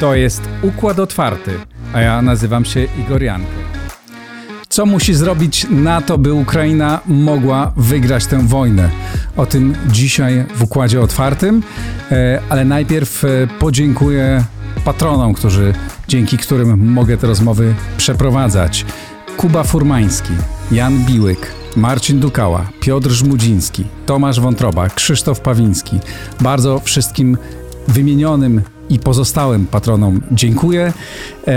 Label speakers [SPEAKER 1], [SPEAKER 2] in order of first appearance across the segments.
[SPEAKER 1] To jest Układ Otwarty, a ja nazywam się Igor Janko. Co musi zrobić NATO, by Ukraina mogła wygrać tę wojnę? O tym dzisiaj w Układzie Otwartym, e, ale najpierw e, podziękuję patronom, którzy, dzięki którym mogę te rozmowy przeprowadzać. Kuba Furmański, Jan Biłyk, Marcin Dukała, Piotr Żmudziński, Tomasz Wątroba, Krzysztof Pawiński. Bardzo wszystkim wymienionym i pozostałym patronom dziękuję. E,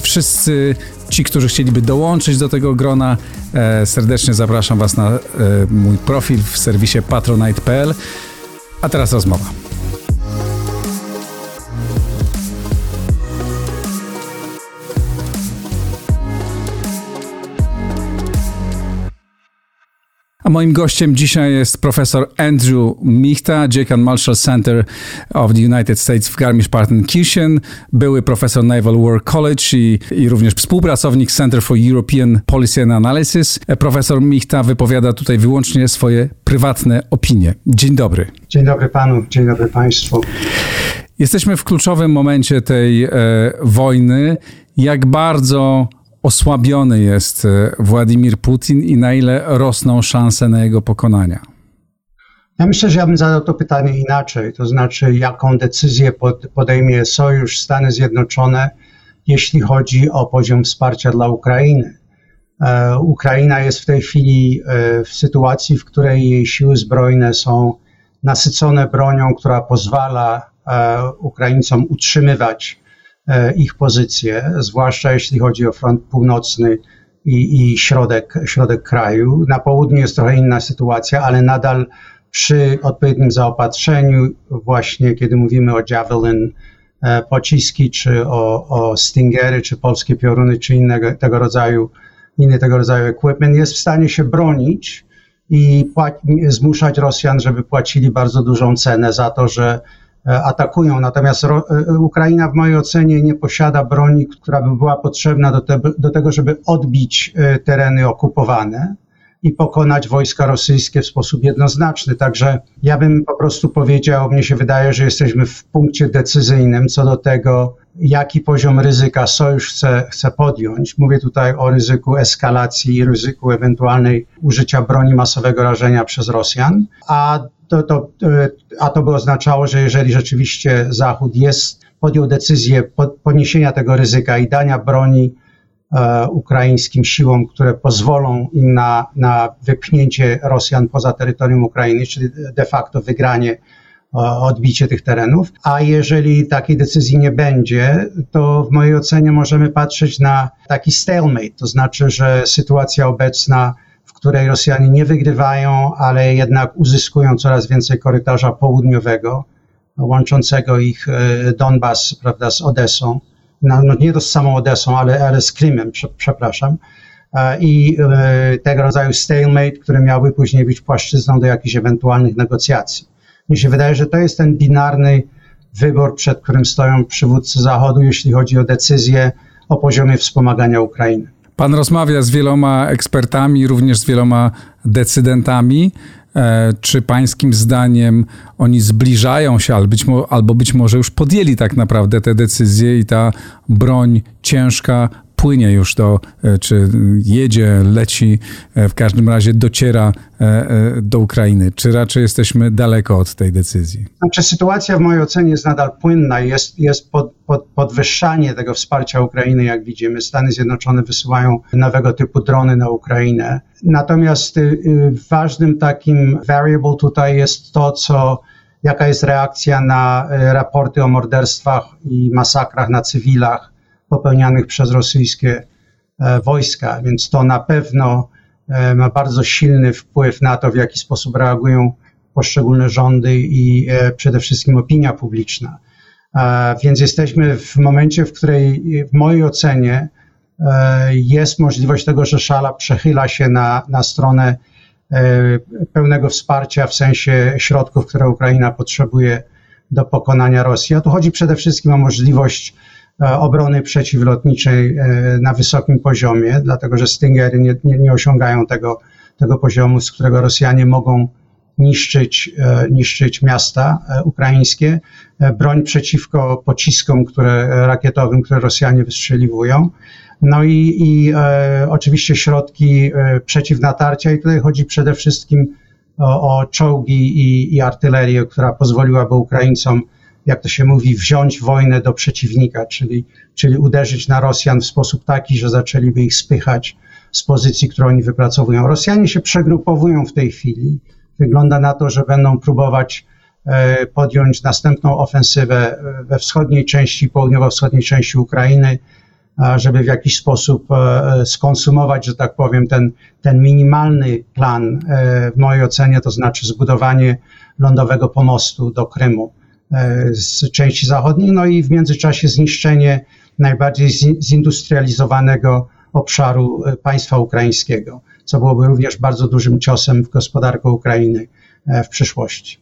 [SPEAKER 1] wszyscy ci, którzy chcieliby dołączyć do tego grona, e, serdecznie zapraszam Was na e, mój profil w serwisie patronite.pl. A teraz rozmowa. A moim gościem dzisiaj jest profesor Andrew Michta, Dziekan Marshall Center of the United States w Garmisch-Partenkirchen, były profesor Naval War College i, i również współpracownik Center for European Policy and Analysis. Profesor Michta wypowiada tutaj wyłącznie swoje prywatne opinie. Dzień dobry.
[SPEAKER 2] Dzień dobry panu, dzień dobry państwu.
[SPEAKER 1] Jesteśmy w kluczowym momencie tej e, wojny. Jak bardzo osłabiony jest e, Władimir Putin i na ile rosną szanse na jego pokonania?
[SPEAKER 2] Ja myślę, że ja bym zadał to pytanie inaczej, to znaczy jaką decyzję podejmie Sojusz Stany Zjednoczone, jeśli chodzi o poziom wsparcia dla Ukrainy. E, Ukraina jest w tej chwili e, w sytuacji, w której jej siły zbrojne są nasycone bronią, która pozwala Ukraińcom utrzymywać ich pozycję, zwłaszcza jeśli chodzi o front północny i, i środek, środek kraju. Na południu jest trochę inna sytuacja, ale nadal przy odpowiednim zaopatrzeniu, właśnie kiedy mówimy o Javelin, e, pociski, czy o, o Stingery, czy polskie pioruny, czy innego tego rodzaju, inny tego rodzaju equipment, jest w stanie się bronić i zmuszać Rosjan, żeby płacili bardzo dużą cenę za to, że E, atakują. Natomiast e, Ukraina w mojej ocenie nie posiada broni, która by była potrzebna do, te, do tego, żeby odbić e, tereny okupowane i pokonać wojska rosyjskie w sposób jednoznaczny. Także ja bym po prostu powiedział, mnie się wydaje, że jesteśmy w punkcie decyzyjnym co do tego, jaki poziom ryzyka sojusz chce, chce podjąć. Mówię tutaj o ryzyku eskalacji i ryzyku ewentualnej użycia broni masowego rażenia przez Rosjan, a to, to, e, a to by oznaczało, że jeżeli rzeczywiście Zachód jest, podjął decyzję poniesienia tego ryzyka i dania broni e, ukraińskim siłom, które pozwolą im na, na wypchnięcie Rosjan poza terytorium Ukrainy, czyli de facto wygranie, e, odbicie tych terenów. A jeżeli takiej decyzji nie będzie, to w mojej ocenie możemy patrzeć na taki stalemate, to znaczy, że sytuacja obecna której Rosjanie nie wygrywają, ale jednak uzyskują coraz więcej korytarza południowego, łączącego ich e, Donbas prawda, z Odesą. No, no nie z samą Odesą, ale, ale z Krymem, przepraszam. E, I e, tego rodzaju stalemate, który miałby później być płaszczyzną do jakichś ewentualnych negocjacji. Mi się wydaje, że to jest ten binarny wybór, przed którym stoją przywódcy Zachodu, jeśli chodzi o decyzję o poziomie wspomagania Ukrainy.
[SPEAKER 1] Pan rozmawia z wieloma ekspertami, również z wieloma decydentami. E, czy pańskim zdaniem oni zbliżają się, albo być, albo być może już podjęli tak naprawdę te decyzje i ta broń ciężka płynie już do, e, czy jedzie, leci, e, w każdym razie dociera e, do Ukrainy? Czy raczej jesteśmy daleko od tej decyzji?
[SPEAKER 2] Znaczy, sytuacja w mojej ocenie jest nadal płynna, jest, jest pod, pod, podwyższanie tego wsparcia Ukrainy, jak widzimy. Stany Zjednoczone wysyłają nowego typu drony na Ukrainę. Natomiast y, y, ważnym takim variable tutaj jest to, co jaka jest reakcja na y, raporty o morderstwach i masakrach na cywilach popełnianych przez rosyjskie e, wojska, więc to na pewno e, ma bardzo silny wpływ na to, w jaki sposób reagują poszczególne rządy i e, przede wszystkim opinia publiczna. Więc jesteśmy w momencie, w której w mojej ocenie jest możliwość tego, że szala przechyla się na, na stronę pełnego wsparcia w sensie środków, które Ukraina potrzebuje do pokonania Rosji. A tu chodzi przede wszystkim o możliwość obrony przeciwlotniczej na wysokim poziomie, dlatego że Stingery nie, nie, nie osiągają tego, tego poziomu, z którego Rosjanie mogą niszczyć, niszczyć miasta ukraińskie, broń przeciwko pociskom które, rakietowym, które Rosjanie wystrzeliwują. No i, i e, oczywiście środki e, przeciwnatarcia, i tutaj chodzi przede wszystkim o, o czołgi i, i artylerię, która pozwoliłaby Ukraińcom, jak to się mówi, wziąć wojnę do przeciwnika, czyli, czyli uderzyć na Rosjan w sposób taki, że zaczęliby ich spychać z pozycji, które oni wypracowują. Rosjanie się przegrupowują w tej chwili. Wygląda na to, że będą próbować e, podjąć następną ofensywę we wschodniej części, południowo-wschodniej części Ukrainy żeby w jakiś sposób e, skonsumować, że tak powiem, ten, ten minimalny plan, e, w mojej ocenie, to znaczy zbudowanie lądowego pomostu do Krymu e, z części zachodniej, no i w międzyczasie zniszczenie najbardziej zindustrializowanego obszaru państwa ukraińskiego, co byłoby również bardzo dużym ciosem w gospodarkę Ukrainy w przyszłości.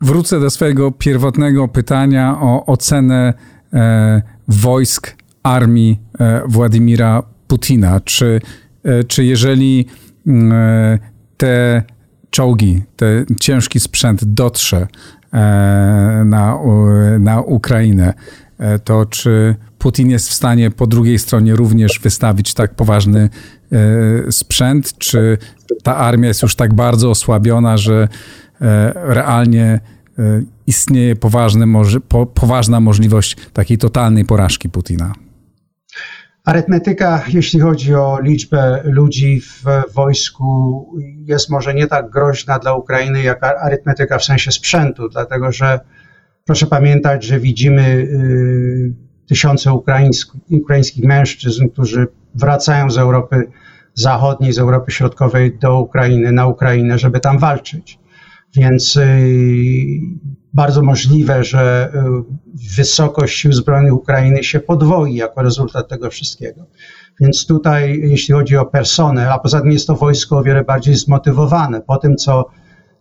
[SPEAKER 1] Wrócę do swojego pierwotnego pytania o ocenę e, wojsk armii e, Władimira Putina. Czy, e, czy jeżeli mm, e, te czołgi, ten ciężki sprzęt dotrze na, na Ukrainę, to czy Putin jest w stanie po drugiej stronie również wystawić tak poważny sprzęt? Czy ta armia jest już tak bardzo osłabiona, że realnie istnieje poważny, poważna możliwość takiej totalnej porażki Putina?
[SPEAKER 2] Arytmetyka, jeśli chodzi o liczbę ludzi w wojsku, jest może nie tak groźna dla Ukrainy jak arytmetyka w sensie sprzętu, dlatego że proszę pamiętać, że widzimy y, tysiące ukraińskich mężczyzn, którzy wracają z Europy Zachodniej, z Europy Środkowej do Ukrainy, na Ukrainę, żeby tam walczyć. Więc y, bardzo możliwe, że y, wysokość sił zbrojnych Ukrainy się podwoi jako rezultat tego wszystkiego. Więc tutaj, jeśli chodzi o personel, a poza tym jest to wojsko o wiele bardziej zmotywowane po tym, co,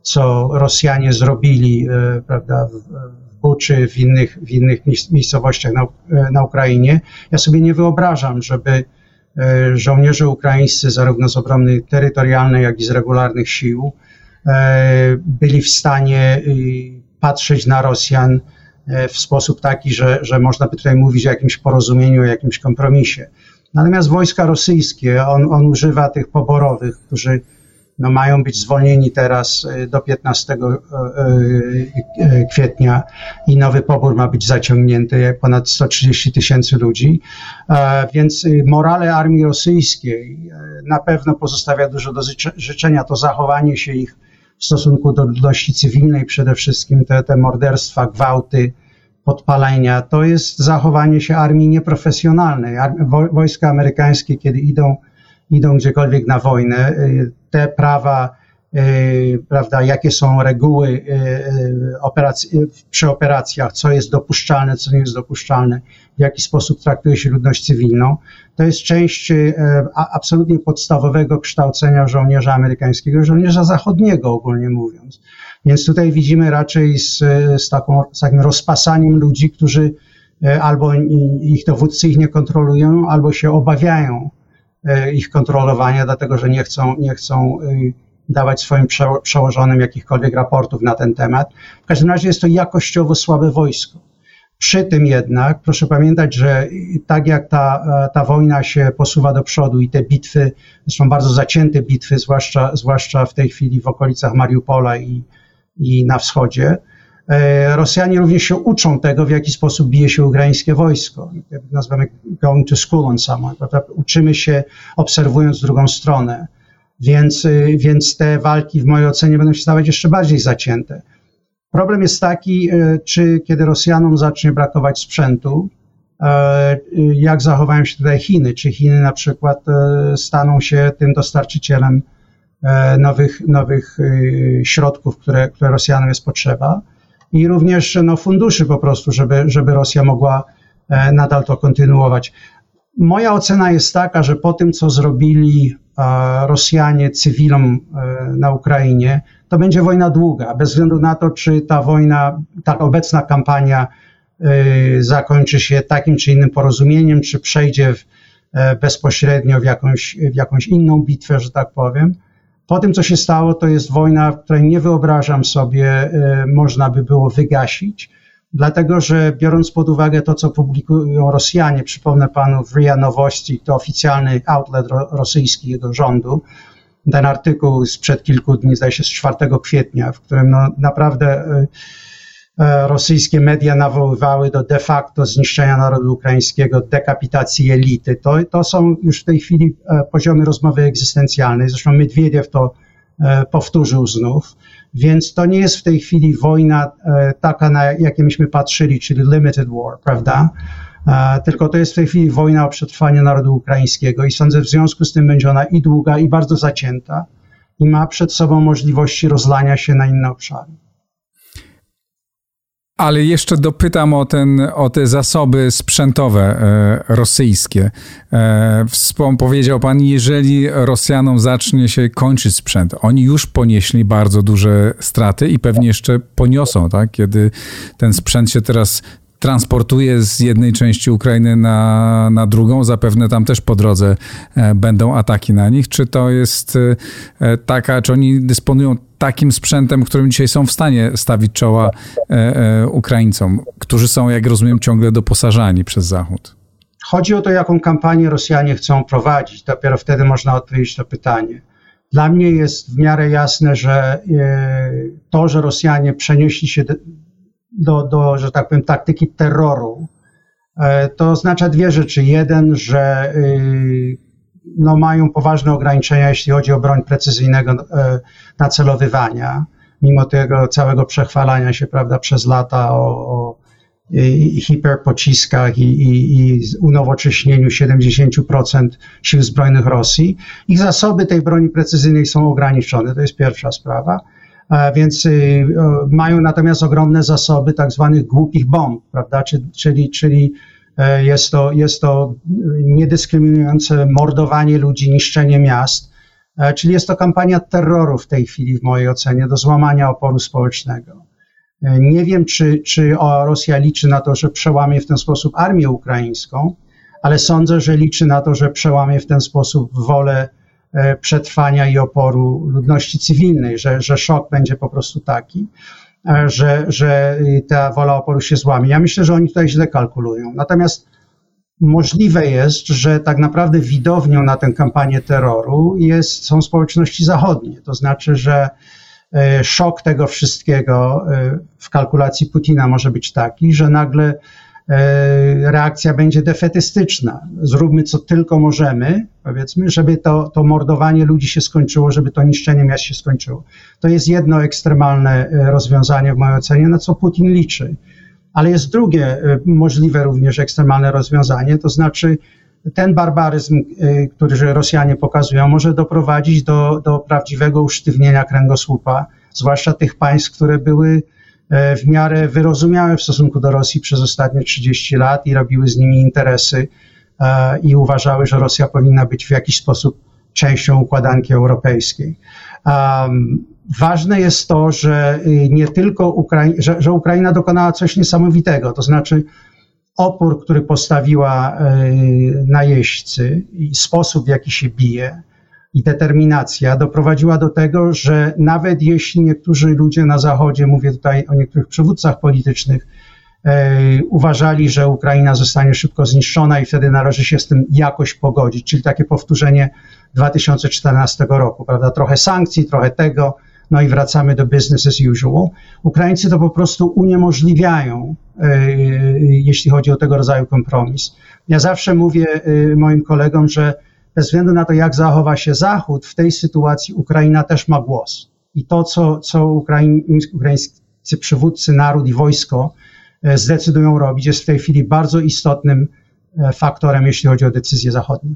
[SPEAKER 2] co Rosjanie zrobili y, prawda, w Buczy, w innych, w innych miejscowościach na, na Ukrainie. Ja sobie nie wyobrażam, żeby żołnierze ukraińscy, zarówno z obrony terytorialnej, jak i z regularnych sił, byli w stanie y, patrzeć na Rosjan e, w sposób taki, że, że można by tutaj mówić o jakimś porozumieniu, o jakimś kompromisie. Natomiast wojska rosyjskie, on, on używa tych poborowych, którzy no, mają być zwolnieni teraz e, do 15 kwietnia i nowy pobór ma być zaciągnięty, ponad 130 tysięcy ludzi. Więc morale armii rosyjskiej na pewno pozostawia dużo do życzenia, to zachowanie się ich w stosunku do ludności cywilnej przede wszystkim, te, te morderstwa, gwałty, podpalenia, to jest zachowanie się armii nieprofesjonalnej. Wojska amerykańskie, kiedy idą, idą gdziekolwiek na wojnę, y, te prawa prawda, jakie są reguły y, y, operacji, przy operacjach, co jest dopuszczalne, co nie jest dopuszczalne, w jaki sposób traktuje się ludność cywilną. To jest część absolutnie podstawowego kształcenia żołnierza amerykańskiego, żołnierza zachodniego ogólnie mówiąc. Więc tutaj widzimy raczej z, z, taką, z takim rozpasaniem ludzi, którzy albo ich dowódcy ich nie kontrolują, albo się obawiają ich kontrolowania, dlatego że nie chcą, nie chcą dawać swoim przełożonym jakichkolwiek raportów na ten temat. W każdym razie jest to jakościowo słabe wojsko. Przy tym jednak proszę pamiętać, że tak jak ta, ta wojna się posuwa do przodu i te bitwy, zresztą bardzo zacięte bitwy, zwłaszcza, zwłaszcza w tej chwili w okolicach Mariupola i, i na wschodzie, e, Rosjanie również się uczą tego, w jaki sposób bije się ukraińskie wojsko. Nazywamy going to school on someone. Uczymy się obserwując drugą stronę. Więc, y, więc te walki w mojej ocenie będą się stawać jeszcze bardziej zacięte. Problem jest taki, y, czy kiedy Rosjanom zacznie brakować sprzętu, y, jak zachowają się tutaj Chiny? Czy Chiny na przykład staną się tym dostarczycielem nowych, nowych środków, które, które Rosjanom jest potrzeba? I również no, funduszy po prostu, żeby, żeby Rosja mogła nadal to kontynuować. Moja ocena jest taka, że po tym, co zrobili Rosjanie cywilom e, na Ukrainie, to będzie wojna długa, bez względu na to, czy ta wojna, ta obecna kampania zakończy się takim czy innym porozumieniem, czy przejdzie w, bezpośrednio w jakąś, w jakąś inną bitwę, że tak powiem. Po tym, co się stało, to jest wojna, której nie wyobrażam sobie, można by było wygasić dlatego że biorąc pod uwagę to, co publikują Rosjanie, przypomnę panu w RIA Nowości, to oficjalny outlet rosyjski jego rządu, ten artykuł sprzed kilku dni, zdaje się z 4 kwietnia, w którym no, naprawdę e, e, rosyjskie media nawoływały do de facto zniszczenia narodu ukraińskiego, dekapitacji elity. To, to są już w tej chwili e, poziomy rozmowy egzystencjalnej. Zresztą Miedwiediew to powtórzył znów. Więc to nie jest w tej chwili wojna e, taka, na jakie myśmy patrzyli, czyli limited war, prawda? E, tylko to jest w tej chwili wojna o przetrwanie narodu ukraińskiego i sądzę, w związku z tym będzie ona i długa, i bardzo zacięta i ma przed sobą możliwości rozlania się na inne obszary.
[SPEAKER 1] Ale jeszcze dopytam o, ten, o te zasoby sprzętowe e, rosyjskie. E, powiedział pan, jeżeli Rosjanom zacznie się kończyć sprzęt, oni już ponieśli bardzo duże straty i pewnie jeszcze poniosą, tak? kiedy ten sprzęt się teraz transportuje z jednej części Ukrainy na, na drugą. Zapewne tam też po drodze e, będą ataki na nich. Czy to jest e, taka, czy oni dysponują takim sprzętem, którym dzisiaj są w stanie stawić czoła e, Ukraińcom, którzy są, jak rozumiem, ciągle doposażani przez Zachód?
[SPEAKER 2] Chodzi o to, jaką kampanię Rosjanie chcą prowadzić. Dopiero wtedy można odpowiedzieć na pytanie. Dla mnie jest w miarę jasne, że to, że Rosjanie przenieśli się do, do, że tak powiem, taktyki terroru, e, to oznacza dwie rzeczy. Jeden, że y, no, mają poważne ograniczenia, jeśli chodzi o broń precyzyjnego e, nacelowywania, mimo tego całego przechwalania się prawda, przez lata o, o hiperpociskach i, i, i unowocześnieniu 70% sił zbrojnych Rosji. Ich zasoby tej broni precyzyjnej są ograniczone, to jest pierwsza sprawa więc y, mają natomiast ogromne zasoby tak zwanych głupich bomb, prawda, czyli, czyli e, jest to, jest to niedyskryminujące mordowanie ludzi, niszczenie miast, e, czyli jest to kampania terroru w tej chwili w mojej ocenie do złamania oporu społecznego. E, nie wiem, czy, czy Rosja liczy na to, że przełamie w ten sposób armię ukraińską, ale sądzę, że liczy na to, że przełamie w ten sposób wolę E, przetrwania i oporu ludności cywilnej, że, że szok będzie po prostu taki, e, że, że ta wola oporu się złamie. Ja myślę, że oni tutaj źle kalkulują. Natomiast możliwe jest, że tak naprawdę widownią na tę kampanię terroru jest, są społeczności zachodnie. To znaczy, że e, szok tego wszystkiego w kalkulacji Putina może być taki, że nagle E, reakcja będzie defetystyczna. Zróbmy co tylko możemy, powiedzmy, żeby to, to mordowanie ludzi się skończyło, żeby to niszczenie miast się skończyło. To jest jedno ekstremalne e, rozwiązanie w mojej ocenie, na co Putin liczy. Ale jest drugie e, możliwe również ekstremalne rozwiązanie, to znaczy ten barbaryzm, który Rosjanie pokazują, może doprowadzić do, do prawdziwego usztywnienia kręgosłupa, zwłaszcza tych państw, które były E, w miarę wyrozumiałe w stosunku do Rosji przez ostatnie 30 lat i robiły z nimi interesy e, i uważały, że Rosja powinna być w jakiś sposób częścią układanki europejskiej. Ważne jest to, że y, nie tylko Ukrai że, że Ukraina dokonała coś niesamowitego, to znaczy opór, który postawiła y, najeźdźcy i sposób, w jaki się bije, i determinacja doprowadziła do tego, że nawet jeśli niektórzy ludzie na Zachodzie, mówię tutaj o niektórych przywódcach politycznych, e, uważali, że Ukraina zostanie szybko zniszczona i wtedy należy się z tym jakoś pogodzić, czyli takie powtórzenie 2014 roku, prawda? Trochę sankcji, trochę tego, no i wracamy do business as usual. Ukraińcy to po prostu uniemożliwiają, e, jeśli chodzi o tego rodzaju kompromis. Ja zawsze mówię e, moim kolegom, że bez względu na to, jak zachowa się Zachód, w tej sytuacji Ukraina też ma głos. I to, co, co ukraińscy przywódcy, naród i wojsko e, zdecydują robić, jest w tej chwili bardzo istotnym e, faktorem, jeśli chodzi o decyzje zachodnie.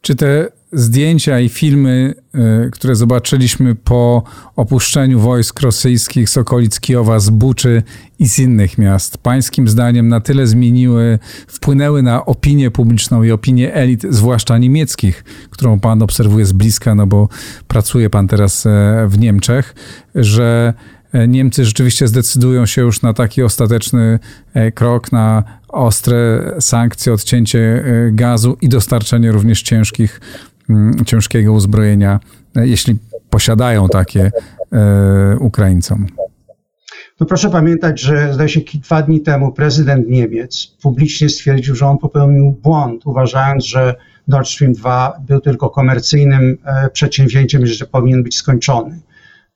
[SPEAKER 1] Czy te zdjęcia i filmy, e, które zobaczyliśmy po opuszczeniu wojsk rosyjskich z okolic Kijowa, z Buczy i z innych miast, pańskim zdaniem na tyle zmieniły, wpłynęły na opinię publiczną i opinię elit, zwłaszcza niemieckich, którą pan obserwuje z bliska, no bo pracuje pan teraz e, w Niemczech, że Niemcy rzeczywiście zdecydują się już na taki ostateczny krok, na ostre sankcje, odcięcie gazu i dostarczenie również ciężkich, mm, ciężkiego uzbrojenia, jeśli posiadają takie Ukraińcom.
[SPEAKER 2] No proszę pamiętać, że zdaje się dwa dni temu prezydent Niemiec publicznie stwierdził, że on popełnił błąd, uważając, że Nord Stream 2 był tylko komercyjnym e, przedsięwzięciem, że powinien być skończony.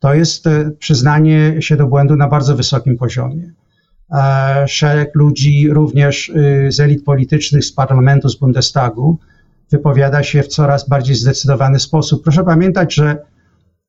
[SPEAKER 2] To jest e, przyznanie się do błędu na bardzo wysokim poziomie. E, szereg ludzi, również y, z elit politycznych, z parlamentu, z Bundestagu, wypowiada się w coraz bardziej zdecydowany sposób. Proszę pamiętać, że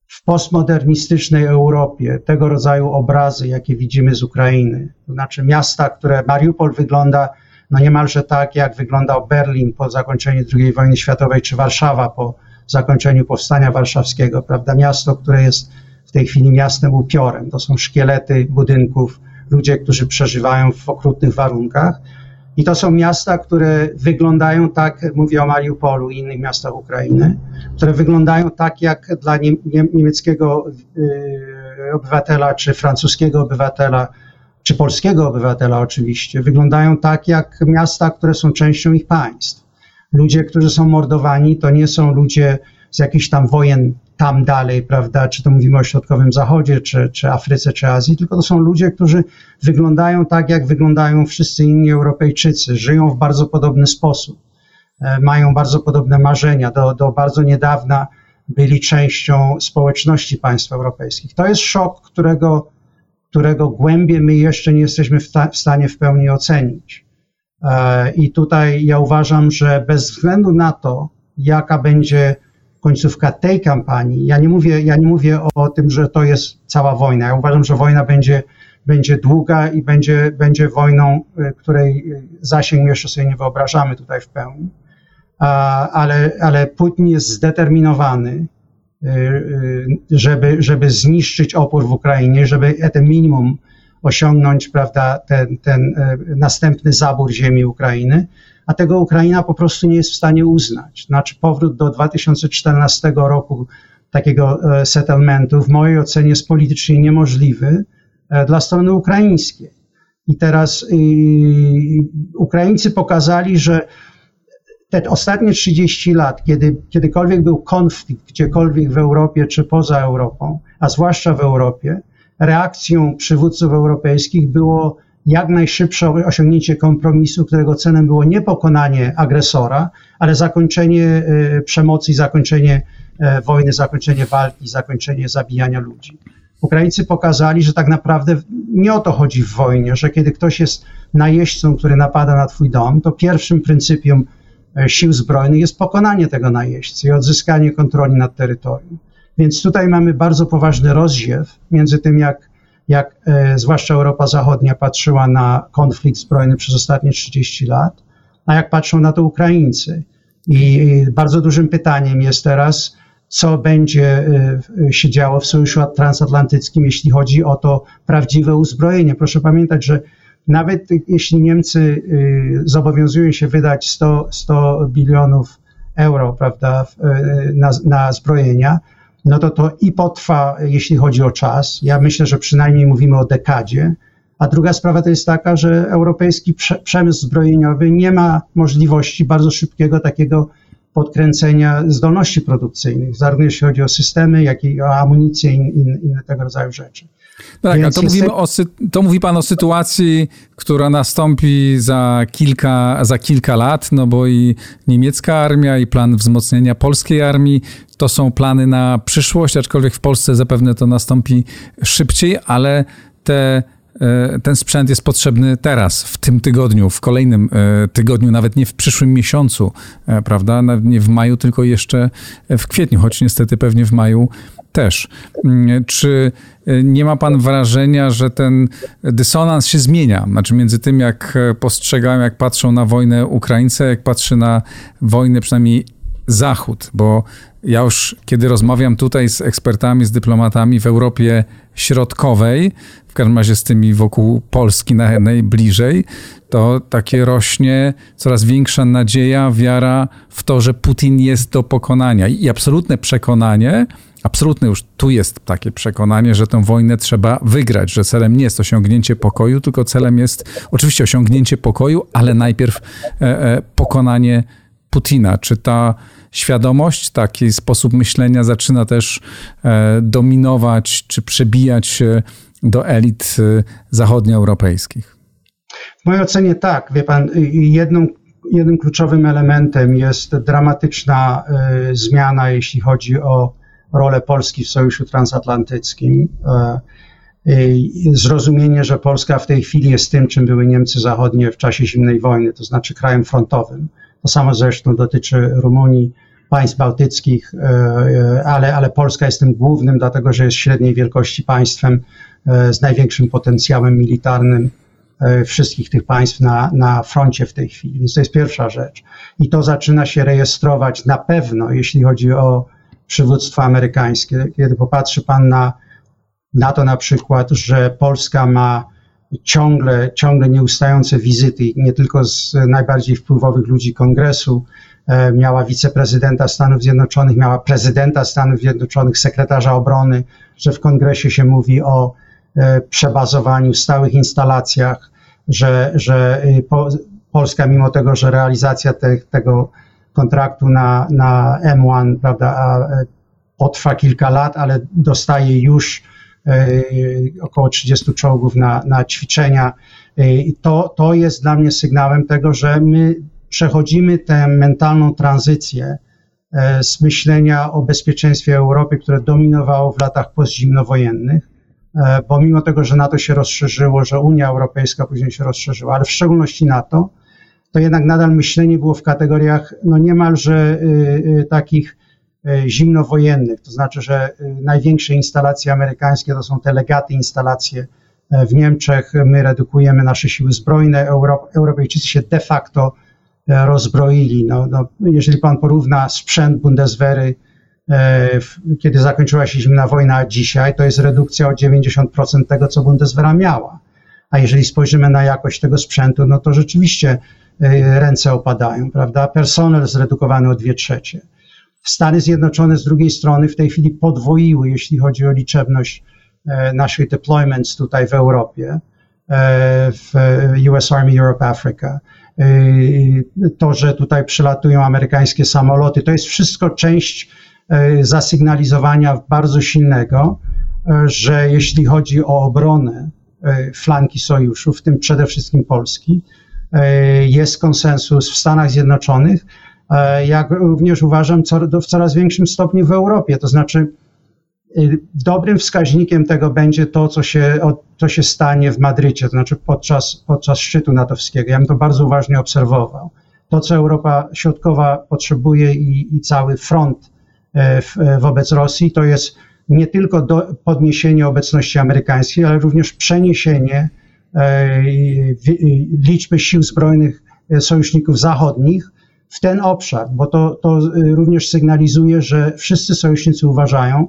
[SPEAKER 2] w postmodernistycznej Europie tego rodzaju obrazy, jakie widzimy z Ukrainy, to znaczy miasta, które Mariupol wygląda no niemalże tak, jak wyglądał Berlin po zakończeniu II wojny światowej, czy Warszawa po zakończeniu powstania warszawskiego, prawda? Miasto, które jest tej chwili miastem upiorem. To są szkielety budynków, ludzie, którzy przeżywają w okrutnych warunkach. I to są miasta, które wyglądają tak, mówię o Mariupolu i innych miastach Ukrainy, które wyglądają tak, jak dla niemieckiego y, obywatela czy francuskiego obywatela, czy polskiego obywatela oczywiście, wyglądają tak, jak miasta, które są częścią ich państw. Ludzie, którzy są mordowani, to nie są ludzie z jakichś tam wojen tam dalej, prawda, czy to mówimy o Środkowym Zachodzie, czy, czy Afryce, czy Azji, tylko to są ludzie, którzy wyglądają tak, jak wyglądają wszyscy inni Europejczycy, żyją w bardzo podobny sposób, e, mają bardzo podobne marzenia, do, do bardzo niedawna byli częścią społeczności państw europejskich. To jest szok, którego, którego głębie my jeszcze nie jesteśmy w, ta, w stanie w pełni ocenić. E, I tutaj ja uważam, że bez względu na to, jaka będzie końcówka tej kampanii. Ja nie mówię, ja nie mówię o, tym, że to jest cała wojna. Ja uważam, że wojna będzie, będzie długa i będzie, będzie wojną, y, której zasięg jeszcze sobie nie wyobrażamy tutaj w pełni. Ale, ale Putin jest zdeterminowany, y, y, żeby, żeby zniszczyć opór w Ukrainie, żeby ten minimum osiągnąć, prawda, ten, ten następny zabór ziemi Ukrainy a tego Ukraina po prostu nie jest w stanie uznać. Znaczy powrót do 2014 roku takiego e, settlementu w mojej ocenie jest politycznie niemożliwy e, dla strony ukraińskiej. I teraz Ukraińcy pokazali, że te ostatnie 30 lat, kiedy kiedykolwiek był konflikt gdziekolwiek w Europie czy poza Europą, a zwłaszcza w Europie, reakcją przywódców europejskich było jak najszybsze osiągnięcie kompromisu, którego celem było nie pokonanie agresora, ale zakończenie e, przemocy, zakończenie e, wojny, zakończenie walki, zakończenie zabijania ludzi. Ukraińcy pokazali, że tak naprawdę nie o to chodzi w wojnie, że kiedy ktoś jest najeźdźcą, który napada na twój dom, to pierwszym pryncypium e, sił zbrojnych jest pokonanie tego najeźdźcy i odzyskanie kontroli nad terytorium. Więc tutaj mamy bardzo poważny rozdziew między tym, jak jak e, zwłaszcza Europa Zachodnia patrzyła na konflikt zbrojny przez ostatnie 30 lat, a jak patrzą na to Ukraińcy. I bardzo dużym pytaniem jest teraz, co będzie e, się działo w Sojuszu Transatlantyckim, jeśli chodzi o to prawdziwe uzbrojenie. Proszę pamiętać, że nawet jeśli Niemcy e, zobowiązują się wydać 100, 100 bilionów euro prawda, na, na zbrojenia, no to to i potrwa, jeśli chodzi o czas. Ja myślę, że przynajmniej mówimy o dekadzie. A druga sprawa to jest taka, że europejski przemysł zbrojeniowy nie ma możliwości bardzo szybkiego takiego podkręcenia zdolności produkcyjnych, zarówno jeśli chodzi o systemy, jak i o amunicję i inne tego rodzaju rzeczy.
[SPEAKER 1] No tak, a to, mówimy o, to mówi pan o sytuacji, która nastąpi za kilka, za kilka lat, no bo i niemiecka armia, i plan wzmocnienia polskiej armii to są plany na przyszłość, aczkolwiek w Polsce zapewne to nastąpi szybciej, ale te e, ten sprzęt jest potrzebny teraz, w tym tygodniu, w kolejnym e, tygodniu, nawet nie w przyszłym miesiącu, e, prawda? Nie w maju, tylko jeszcze w kwietniu, choć niestety pewnie w maju też. Mm, czy y, nie ma pan wrażenia, że ten dysonans się zmienia? Znaczy między tym, jak postrzegają, jak patrzą na wojnę Ukraińcy, jak patrzy na wojnę przynajmniej Zachód, bo ja już kiedy rozmawiam tutaj z ekspertami, z dyplomatami w Europie Środkowej, w każdym razie z tymi wokół Polski najbliżej, to takie rośnie coraz większa nadzieja, wiara w to, że Putin jest do pokonania. I absolutne przekonanie, absolutne już tu jest takie przekonanie, że tę wojnę trzeba wygrać, że celem nie jest osiągnięcie pokoju, tylko celem jest oczywiście osiągnięcie pokoju, ale najpierw e, e, pokonanie Putina. Czy ta świadomość, taki sposób myślenia zaczyna też e, dominować czy przebijać się do elit e, zachodnioeuropejskich?
[SPEAKER 2] W mojej ocenie tak. Wie pan, jedną, jednym kluczowym elementem jest dramatyczna y, zmiana, jeśli chodzi o rolę Polski w Sojuszu Transatlantyckim. Y, zrozumienie, że Polska w tej chwili jest tym, czym były Niemcy Zachodnie w czasie zimnej wojny, to znaczy krajem frontowym. To samo zresztą dotyczy Rumunii, państw bałtyckich, e, e, ale, ale Polska jest tym głównym, dlatego że jest średniej wielkości państwem e, z największym potencjałem militarnym wszystkich tych państw na, na froncie w tej chwili. Więc to jest pierwsza rzecz. I to zaczyna się rejestrować na pewno, jeśli chodzi o przywództwo amerykańskie. Kiedy popatrzy Pan na, na to na przykład, że Polska ma ciągle, ciągle nieustające wizyty, nie tylko z najbardziej wpływowych ludzi kongresu, e, miała wiceprezydenta Stanów Zjednoczonych, miała prezydenta Stanów Zjednoczonych, sekretarza obrony, że w kongresie się mówi o e, przebazowaniu, stałych instalacjach, że, że y, Polska, mimo tego, że realizacja te, tego kontraktu na, na M1 prawda, e, potrwa kilka lat, ale dostaje już E, około 30 czołgów na, na ćwiczenia. E, to, to jest dla mnie sygnałem tego, że my przechodzimy tę mentalną tranzycję e, z myślenia o bezpieczeństwie Europy, które dominowało w latach postzimnowojennych, bo mimo tego, że NATO się rozszerzyło, że Unia Europejska później się rozszerzyła, ale w szczególności NATO, to jednak nadal myślenie było w kategoriach no niemalże y, y, takich E, zimnowojennych, to znaczy, że e, największe instalacje amerykańskie to są te legaty instalacje e, w Niemczech. My redukujemy nasze siły zbrojne. Europejczycy się de facto rozbroili. No, no, jeżeli pan porówna sprzęt Bundeswehry, kiedy zakończyła się zimna wojna, dzisiaj, to jest redukcja o 90% tego, co Bundeswehra miała. A jeżeli spojrzymy na jakość tego sprzętu, no to rzeczywiście ręce opadają, prawda? Personel zredukowany o 2 trzecie. Stany Zjednoczone z drugiej strony w tej chwili podwoiły, jeśli chodzi o liczebność e, naszych deployments tutaj w Europie, e, w US Army Europe Africa. E, to, że tutaj przylatują amerykańskie samoloty, to jest wszystko część zasygnalizowania bardzo silnego, że jeśli chodzi o obronę flanki sojuszu, w tym przede wszystkim Polski, jest konsensus w Stanach Zjednoczonych, jak również uważam w coraz większym stopniu w Europie. To znaczy, y, dobrym wskaźnikiem tego będzie to, co się, co się stanie w Madrycie, to znaczy podczas, podczas szczytu natowskiego. Ja bym to bardzo uważnie obserwował. To, co Europa Środkowa potrzebuje i, i cały front e, w, e, wobec Rosji, to jest nie tylko do, podniesienie obecności amerykańskiej, ale również przeniesienie liczby sił zbrojnych sojuszników zachodnich w ten obszar, bo to, to y, również sygnalizuje, że wszyscy sojusznicy uważają,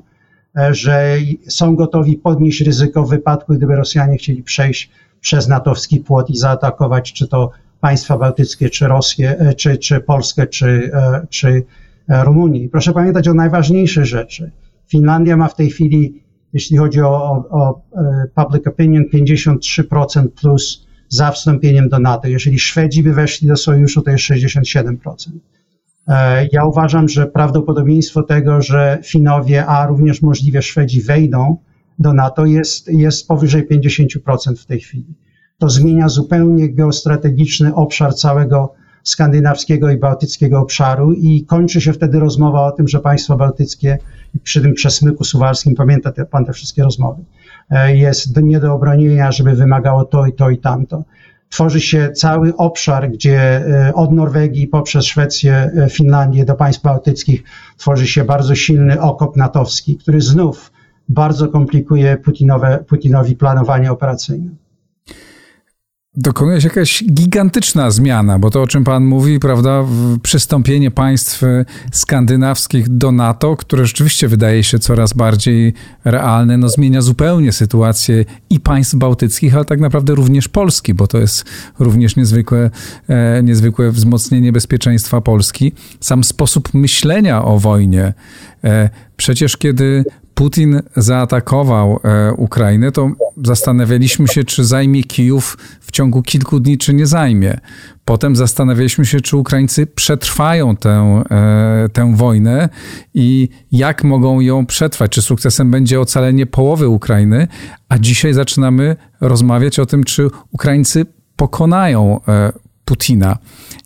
[SPEAKER 2] e, że są gotowi podnieść ryzyko w wypadku, gdyby Rosjanie chcieli przejść przez natowski płot i zaatakować czy to państwa bałtyckie, czy Rosję, e, czy, czy Polskę, czy, e, czy Rumunię. proszę pamiętać o najważniejszej rzeczy. Finlandia ma w tej chwili, jeśli chodzi o, o, o public opinion, 53% plus za wstąpieniem do NATO. Jeżeli Szwedzi by weszli do sojuszu, to jest 67%. E, ja uważam, że prawdopodobieństwo tego, że Finowie, a również możliwie Szwedzi wejdą do NATO jest, jest powyżej 50% w tej chwili. To zmienia zupełnie geostrategiczny obszar całego skandynawskiego i bałtyckiego obszaru i kończy się wtedy rozmowa o tym, że państwa bałtyckie przy tym przesmyku suwalskim, pamięta te, pan te wszystkie rozmowy, jest nie do obronienia, żeby wymagało to i to i tamto. Tworzy się cały obszar, gdzie e, od Norwegii poprzez Szwecję, e, Finlandię do państw bałtyckich tworzy się bardzo silny okop natowski, który znów bardzo komplikuje Putinowe, Putinowi planowanie operacyjne.
[SPEAKER 1] Dokonuje się jakaś gigantyczna zmiana, bo to, o czym Pan mówi, prawda, przystąpienie państw skandynawskich do NATO, które rzeczywiście wydaje się coraz bardziej realne, no zmienia zupełnie sytuację i państw bałtyckich, ale tak naprawdę również Polski, bo to jest również niezwykłe, e, niezwykłe wzmocnienie bezpieczeństwa Polski. Sam sposób myślenia o wojnie. E, przecież kiedy Putin zaatakował e, Ukrainę, to zastanawialiśmy się, czy zajmie Kijów w ciągu kilku dni, czy nie zajmie. Potem zastanawialiśmy się, czy Ukraińcy przetrwają tę, e, tę wojnę i jak mogą ją przetrwać. Czy sukcesem będzie ocalenie połowy Ukrainy, a dzisiaj zaczynamy rozmawiać o tym, czy Ukraińcy pokonają e, Putina.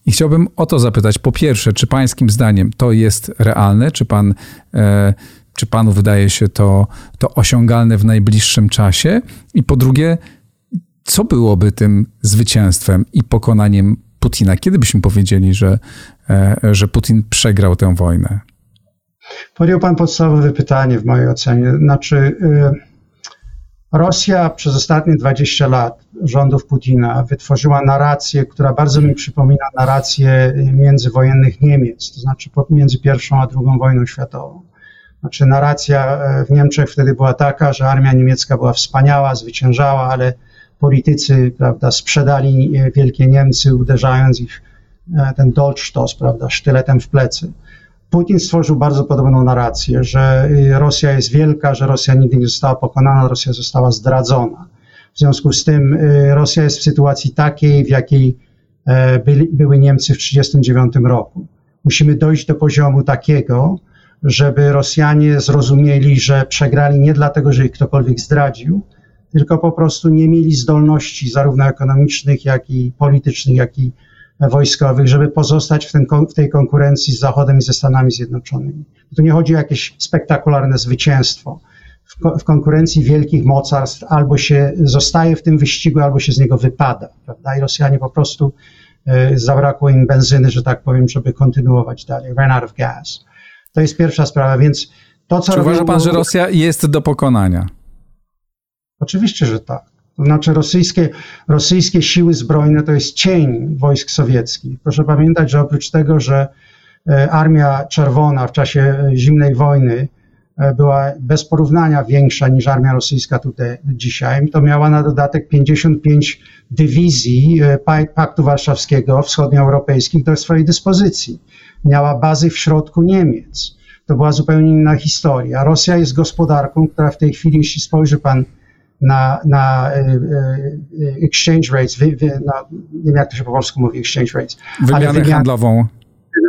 [SPEAKER 1] I chciałbym o to zapytać. Po pierwsze, czy pańskim zdaniem to jest realne? Czy pan czy panu wydaje się to, to osiągalne w najbliższym czasie? I po drugie, co byłoby tym zwycięstwem i pokonaniem Putina? Kiedy byśmy powiedzieli, że, e, że Putin przegrał tę wojnę?
[SPEAKER 2] Podjął pan podstawowe pytanie w mojej ocenie. Znaczy, y, Rosja przez ostatnie 20 lat rządów Putina wytworzyła narrację, która bardzo mi przypomina narrację międzywojennych Niemiec, to znaczy między pierwszą a drugą wojną światową. Znaczy narracja e, w Niemczech wtedy była taka, że armia niemiecka była wspaniała, zwyciężała, ale politycy, prawda, sprzedali e, wielkie Niemcy, uderzając ich e, ten Dolchstoss, prawda, sztyletem w plecy. Putin stworzył bardzo podobną narrację, że Rosja jest wielka, że Rosja nigdy nie została pokonana, Rosja została zdradzona. W związku z tym Rosja jest w sytuacji takiej, w jakiej byli, były Niemcy w 1939 roku. Musimy dojść do poziomu takiego, żeby Rosjanie zrozumieli, że przegrali nie dlatego, że ich ktokolwiek zdradził, tylko po prostu nie mieli zdolności zarówno ekonomicznych, jak i politycznych, jak i wojskowych, żeby pozostać w, ten, w tej konkurencji z Zachodem i ze Stanami Zjednoczonymi. Tu nie chodzi o jakieś spektakularne zwycięstwo. W, w konkurencji wielkich mocarstw albo się zostaje w tym wyścigu, albo się z niego wypada. Prawda? I Rosjanie po prostu e, zabrakło im benzyny, że tak powiem, żeby kontynuować dalej. Ran out of gas. To jest pierwsza sprawa, więc to, co
[SPEAKER 1] Czy uważa pan, że Rosja jest do pokonania?
[SPEAKER 2] Oczywiście, że tak. To znaczy rosyjskie, rosyjskie siły zbrojne to jest cień wojsk sowieckich. Proszę pamiętać, że oprócz tego, że e, Armia Czerwona w czasie e, zimnej wojny była bez porównania większa niż armia rosyjska tutaj dzisiaj, to miała na dodatek 55 dywizji Paktu Warszawskiego, wschodnioeuropejskich do swojej dyspozycji miała bazy w środku Niemiec. To była zupełnie inna historia. Rosja jest gospodarką, która w tej chwili, jeśli spojrzy pan na, na e, e, exchange rates, wy, wy, na, nie wiem jak to się po polsku mówi, exchange rates.
[SPEAKER 1] Wymianę wymian, handlową.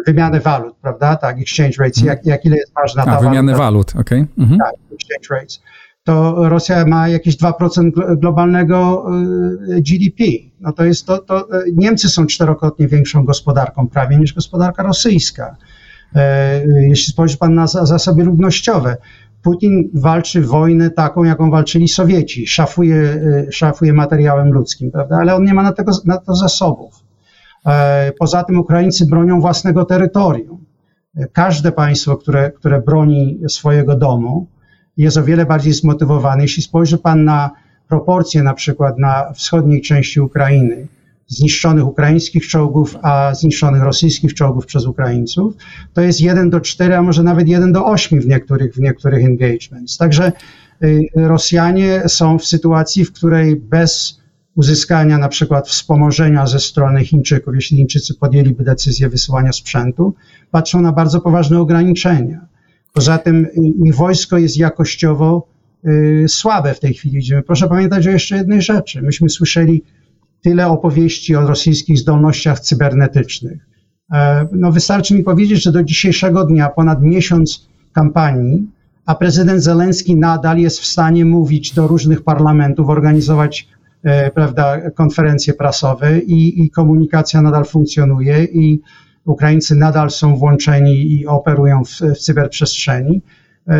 [SPEAKER 2] Wymianę walut, prawda? Tak, exchange rates, hmm. jak, jak ile jest ważna ta
[SPEAKER 1] A, wymianę walut, okej. Okay.
[SPEAKER 2] Mhm. Tak, exchange rates to Rosja ma jakieś 2% globalnego y, GDP. No to jest to, to, y, Niemcy są czterokrotnie większą gospodarką prawie niż gospodarka rosyjska. E, jeśli spojrzy pan na zasoby ludnościowe, Putin walczy wojnę taką, jaką walczyli Sowieci, szafuje, y, szafuje materiałem ludzkim, prawda? ale on nie ma na, tego, na to zasobów. E, poza tym Ukraińcy bronią własnego terytorium. Każde państwo, które, które broni swojego domu, jest o wiele bardziej zmotywowany. Jeśli spojrzy Pan na proporcje na przykład na wschodniej części Ukrainy, zniszczonych ukraińskich czołgów, a zniszczonych rosyjskich czołgów przez Ukraińców, to jest 1 do 4, a może nawet 1 do 8 w niektórych, w niektórych engagements. Także y, Rosjanie są w sytuacji, w której bez uzyskania na przykład wspomożenia ze strony Chińczyków, jeśli Chińczycy podjęliby decyzję wysyłania sprzętu, patrzą na bardzo poważne ograniczenia. Poza tym ich wojsko jest jakościowo y, słabe w tej chwili. Proszę pamiętać o jeszcze jednej rzeczy. Myśmy słyszeli tyle opowieści o rosyjskich zdolnościach cybernetycznych. E, no wystarczy mi powiedzieć, że do dzisiejszego dnia, ponad miesiąc kampanii, a prezydent Zelenski nadal jest w stanie mówić do różnych parlamentów, organizować prawda, konferencje prasowe i, i komunikacja nadal funkcjonuje i Ukraińcy nadal są włączeni i operują w, w cyberprzestrzeni, e,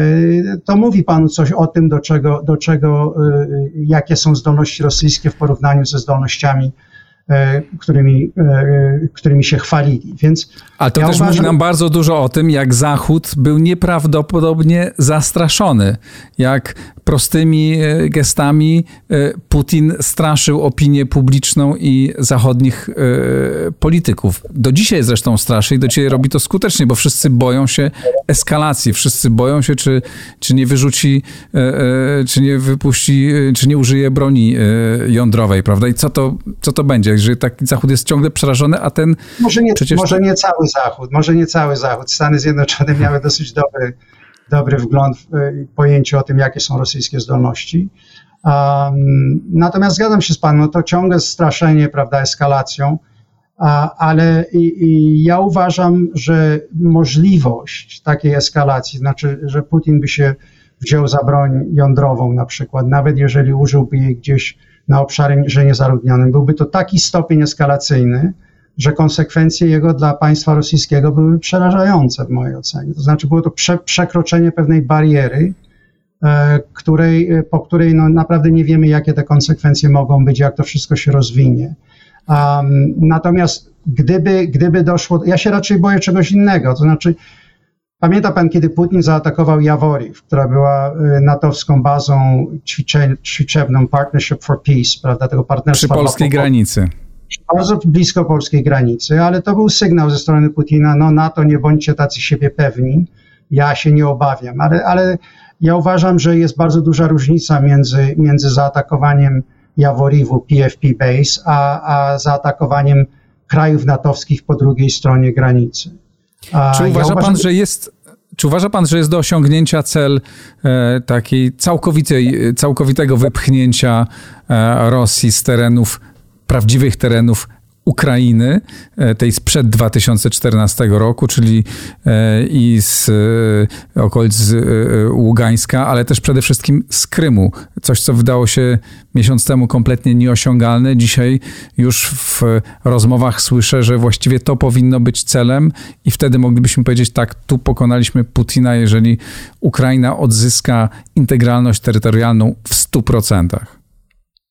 [SPEAKER 2] to mówi Panu coś o tym, do czego, do czego, e, jakie są zdolności rosyjskie w porównaniu ze zdolnościami E, którymi, e, którymi się chwalili. Więc
[SPEAKER 1] Ale to ja też uważam... mówi nam bardzo dużo o tym, jak Zachód był nieprawdopodobnie zastraszony, jak prostymi e, gestami Putin straszył opinię publiczną i zachodnich polityków. Do dzisiaj zresztą straszy i do dzisiaj robi to skutecznie, bo wszyscy boją się eskalacji, wszyscy boją się, czy, czy nie wyrzuci, czy nie wypuści, czy nie użyje broni jądrowej, prawda? I co to, co to będzie? Że taki Zachód jest ciągle przerażony, a ten
[SPEAKER 2] może nie, przecież... Może nie cały Zachód, może nie cały Zachód. Stany Zjednoczone miały dosyć dobry, dobry wgląd w y, pojęcie o tym, jakie są rosyjskie zdolności. Um, natomiast zgadzam się z Panem, no to ciągle straszenie, prawda, eskalacją, a, ale i, i ja uważam, że możliwość takiej eskalacji, znaczy, że Putin by się wziął za broń jądrową na przykład, nawet jeżeli użyłby jej gdzieś na obszarze niezaludnionym. Byłby to taki stopień eskalacyjny, że konsekwencje jego dla państwa rosyjskiego były przerażające w mojej ocenie. To znaczy było to prze, przekroczenie pewnej bariery, e, której, e, po której no, naprawdę nie wiemy, jakie te konsekwencje mogą być, jak to wszystko się rozwinie. Um, natomiast gdyby, gdyby doszło, ja się raczej boję czegoś innego, to znaczy Pamięta pan, kiedy Putin zaatakował Jaworiw, która była y, natowską bazą ćwicze, ćwiczebną Partnership for Peace, prawda, tego partnerstwa.
[SPEAKER 1] Przy polskiej granicy.
[SPEAKER 2] Bardzo blisko polskiej granicy, ale to był sygnał ze strony Putina, no na to nie bądźcie tacy siebie pewni, ja się nie obawiam, ale, ale ja uważam, że jest bardzo duża różnica między, między zaatakowaniem Jaworiwu, PFP Base, a, a zaatakowaniem krajów natowskich po drugiej stronie granicy.
[SPEAKER 1] Czy uważa ja uważam, pan, że jest czy uważa pan, że jest do osiągnięcia cel e, takiej całkowitej, całkowitego wypchnięcia e, Rosji z terenów, prawdziwych terenów Ukrainy, e, tej sprzed 2014 roku, czyli e, i z e, okolic Ługańska, ale też przede wszystkim z Krymu. Coś, co wydało się miesiąc temu kompletnie nieosiągalne. Dzisiaj już w rozmowach słyszę, że właściwie to powinno być celem i wtedy moglibyśmy powiedzieć, tak, tu pokonaliśmy Putina, jeżeli Ukraina odzyska integralność terytorialną w 100%.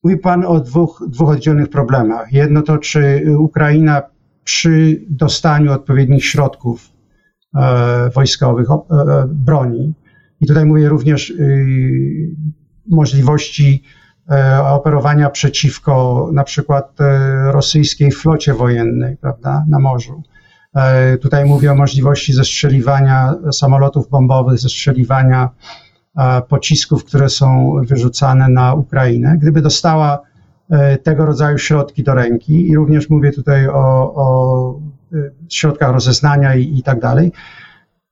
[SPEAKER 2] Mówi Pan o dwóch, dwóch oddzielnych problemach. Jedno to, czy Ukraina przy dostaniu odpowiednich środków e, wojskowych, e, broni, i tutaj mówię również y, możliwości e, operowania przeciwko na przykład e, rosyjskiej flocie wojennej, prawda, na morzu. E, tutaj mówię o możliwości zestrzeliwania samolotów bombowych, zestrzeliwania pocisków, które są wyrzucane na Ukrainę, gdyby dostała e, tego rodzaju środki do ręki i również mówię tutaj o, o e, środkach rozeznania i, i tak dalej,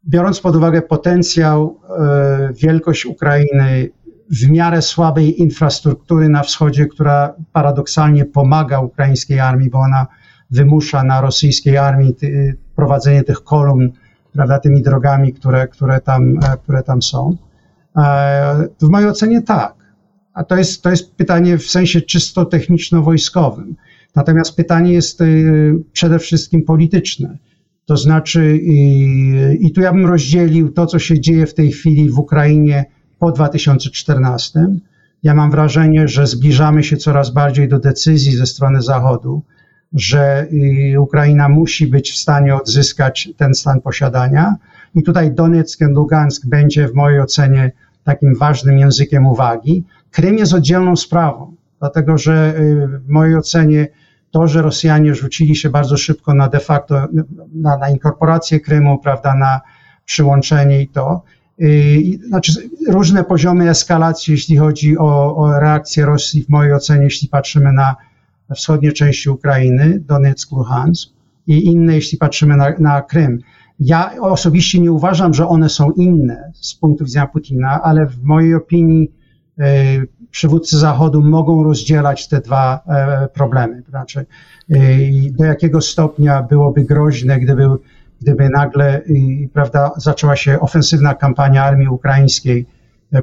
[SPEAKER 2] biorąc pod uwagę potencjał, e, wielkość Ukrainy, w miarę słabej infrastruktury na wschodzie, która paradoksalnie pomaga ukraińskiej armii, bo ona wymusza na rosyjskiej armii prowadzenie tych kolumn, prawda, tymi drogami, które, które, tam, które tam są. E, w mojej ocenie tak. A to jest, to jest pytanie w sensie czysto techniczno-wojskowym. Natomiast pytanie jest y, przede wszystkim polityczne. To znaczy, i, i tu ja bym rozdzielił to, co się dzieje w tej chwili w Ukrainie po 2014. Ja mam wrażenie, że zbliżamy się coraz bardziej do decyzji ze strony Zachodu, że y, Ukraina musi być w stanie odzyskać ten stan posiadania. I tutaj Donetsk i Lugansk będzie w mojej ocenie takim ważnym językiem uwagi. Krym jest oddzielną sprawą, dlatego że y, w mojej ocenie to, że Rosjanie rzucili się bardzo szybko na de facto, na, na inkorporację Krymu, prawda, na przyłączenie i to, yy, znaczy różne poziomy eskalacji, jeśli chodzi o, o reakcję Rosji, w mojej ocenie, jeśli patrzymy na, wschodnie części Ukrainy, Donetsk, Luhansk i inne, jeśli patrzymy na, na Krym. Ja osobiście nie uważam, że one są inne z punktu widzenia Putina, ale w mojej opinii e, przywódcy Zachodu mogą rozdzielać te dwa e, problemy. Znaczy, e, do jakiego stopnia byłoby groźne, gdyby, gdyby nagle prawda, zaczęła się ofensywna kampania armii ukraińskiej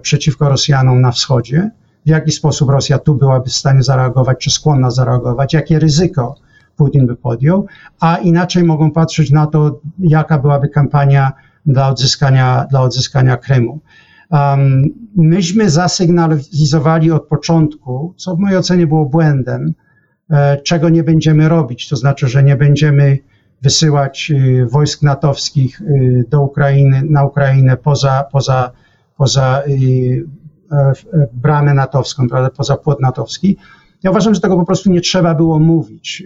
[SPEAKER 2] przeciwko Rosjanom na wschodzie, w jaki sposób Rosja tu byłaby w stanie zareagować, czy skłonna zareagować, jakie ryzyko Putin by podjął, a inaczej mogą patrzeć na to, jaka byłaby kampania dla odzyskania, dla odzyskania Krymu. Um, myśmy zasygnalizowali od początku, co w mojej ocenie było błędem, czego nie będziemy robić. To znaczy, że nie będziemy wysyłać wojsk natowskich do Ukrainy, na Ukrainę poza, poza, poza bramę natowską, prawda, poza płot natowski. Ja uważam, że tego po prostu nie trzeba było mówić.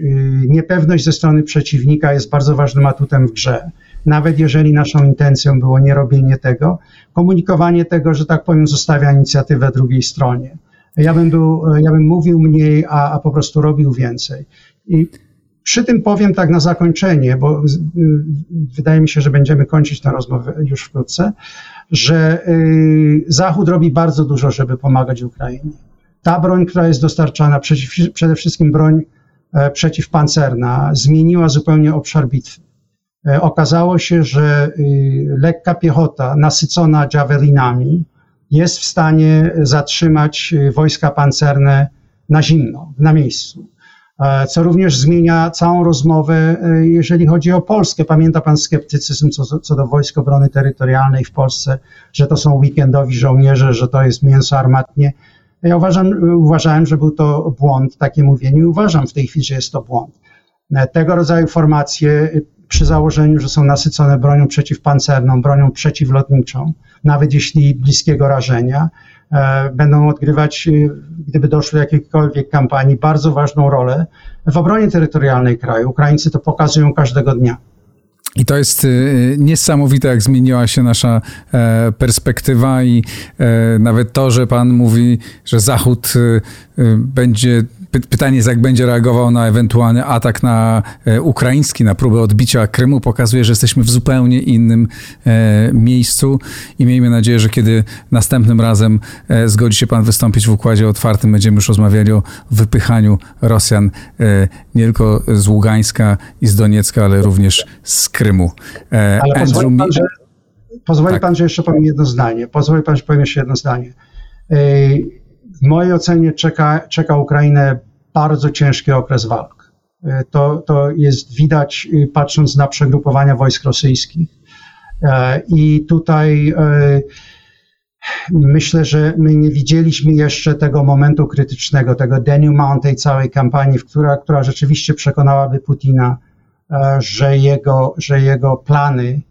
[SPEAKER 2] Niepewność ze strony przeciwnika jest bardzo ważnym atutem w grze nawet jeżeli naszą intencją było nie robienie tego, komunikowanie tego, że tak powiem, zostawia inicjatywę drugiej stronie. Ja bym, był, ja bym mówił mniej, a, a po prostu robił więcej. I przy tym powiem tak na zakończenie, bo wydaje mi się, że będziemy kończyć tę rozmowę już wkrótce, że y, Zachód robi bardzo dużo, żeby pomagać Ukrainie. Ta broń, która jest dostarczana, przede wszystkim broń e, przeciwpancerna, zmieniła zupełnie obszar bitwy. E, okazało się, że y, lekka piechota nasycona javelinami jest w stanie zatrzymać y, wojska pancerne na zimno, na miejscu. E, co również zmienia całą rozmowę, jeżeli chodzi o Polskę. Pamięta pan sceptycyzm co, co do Wojsk Obrony Terytorialnej w Polsce, że to są weekendowi żołnierze, że to jest mięso armatnie. Ja uważam, uważałem, że był to błąd, takie mówienie i uważam w tej chwili, że jest to błąd. Tego rodzaju formacje przy założeniu, że są nasycone bronią przeciwpancerną, bronią przeciwlotniczą, nawet jeśli bliskiego rażenia, e, będą odgrywać, e, gdyby doszło do jakiejkolwiek kampanii, bardzo ważną rolę w obronie terytorialnej kraju. Ukraińcy to pokazują każdego dnia.
[SPEAKER 1] I to jest e, niesamowite, jak zmieniła się nasza perspektywa, i nawet to, że Pan mówi, że Zachód będzie pytanie jest, jak będzie reagował na ewentualny atak na e, ukraiński, na próbę odbicia Krymu, pokazuje, że jesteśmy w zupełnie innym e, miejscu i miejmy nadzieję, że kiedy następnym razem e, zgodzi się pan wystąpić w układzie otwartym, będziemy już rozmawiali o wypychaniu Rosjan nie tylko z Ługańska i z Doniecka, ale również z Krymu.
[SPEAKER 2] Ale pozwoli pan, że, pozwoli tak. pan, że jeszcze powiem jedno zdanie. Pozwoli pan, że powiem jeszcze jedno zdanie w mojej ocenie czeka, czeka Ukrainę bardzo ciężki okres walk. E, to, to jest widać y, patrząc na przegrupowania wojsk rosyjskich. E, I tutaj e, myślę, że my nie widzieliśmy jeszcze tego momentu krytycznego, tego denouement tej całej kampanii, która, która rzeczywiście przekonałaby Putina, że jego, że jego plany E,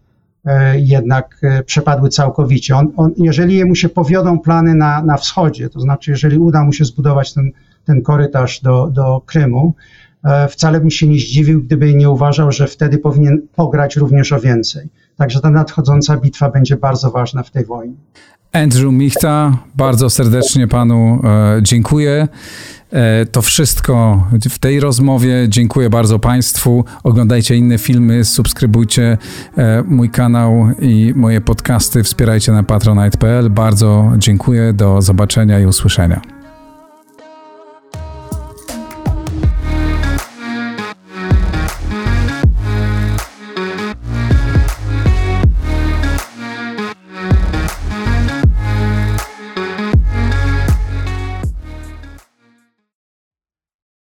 [SPEAKER 2] jednak e, przepadły całkowicie. On, on, jeżeli jemu się powiodą plany na, na wschodzie, to znaczy jeżeli uda mu się zbudować ten, ten korytarz do, do Krymu, e, wcale bym się nie zdziwił, gdyby nie uważał, że wtedy powinien pograć również o więcej. Także ta nadchodząca bitwa będzie bardzo ważna w tej wojnie.
[SPEAKER 1] Andrew Michta, bardzo serdecznie panu e, dziękuję. E, to wszystko w tej rozmowie. Dziękuję bardzo Państwu. Oglądajcie inne filmy, subskrybujcie e, mój kanał i moje podcasty. Wspierajcie na patronite.pl. Bardzo dziękuję. Do zobaczenia i usłyszenia.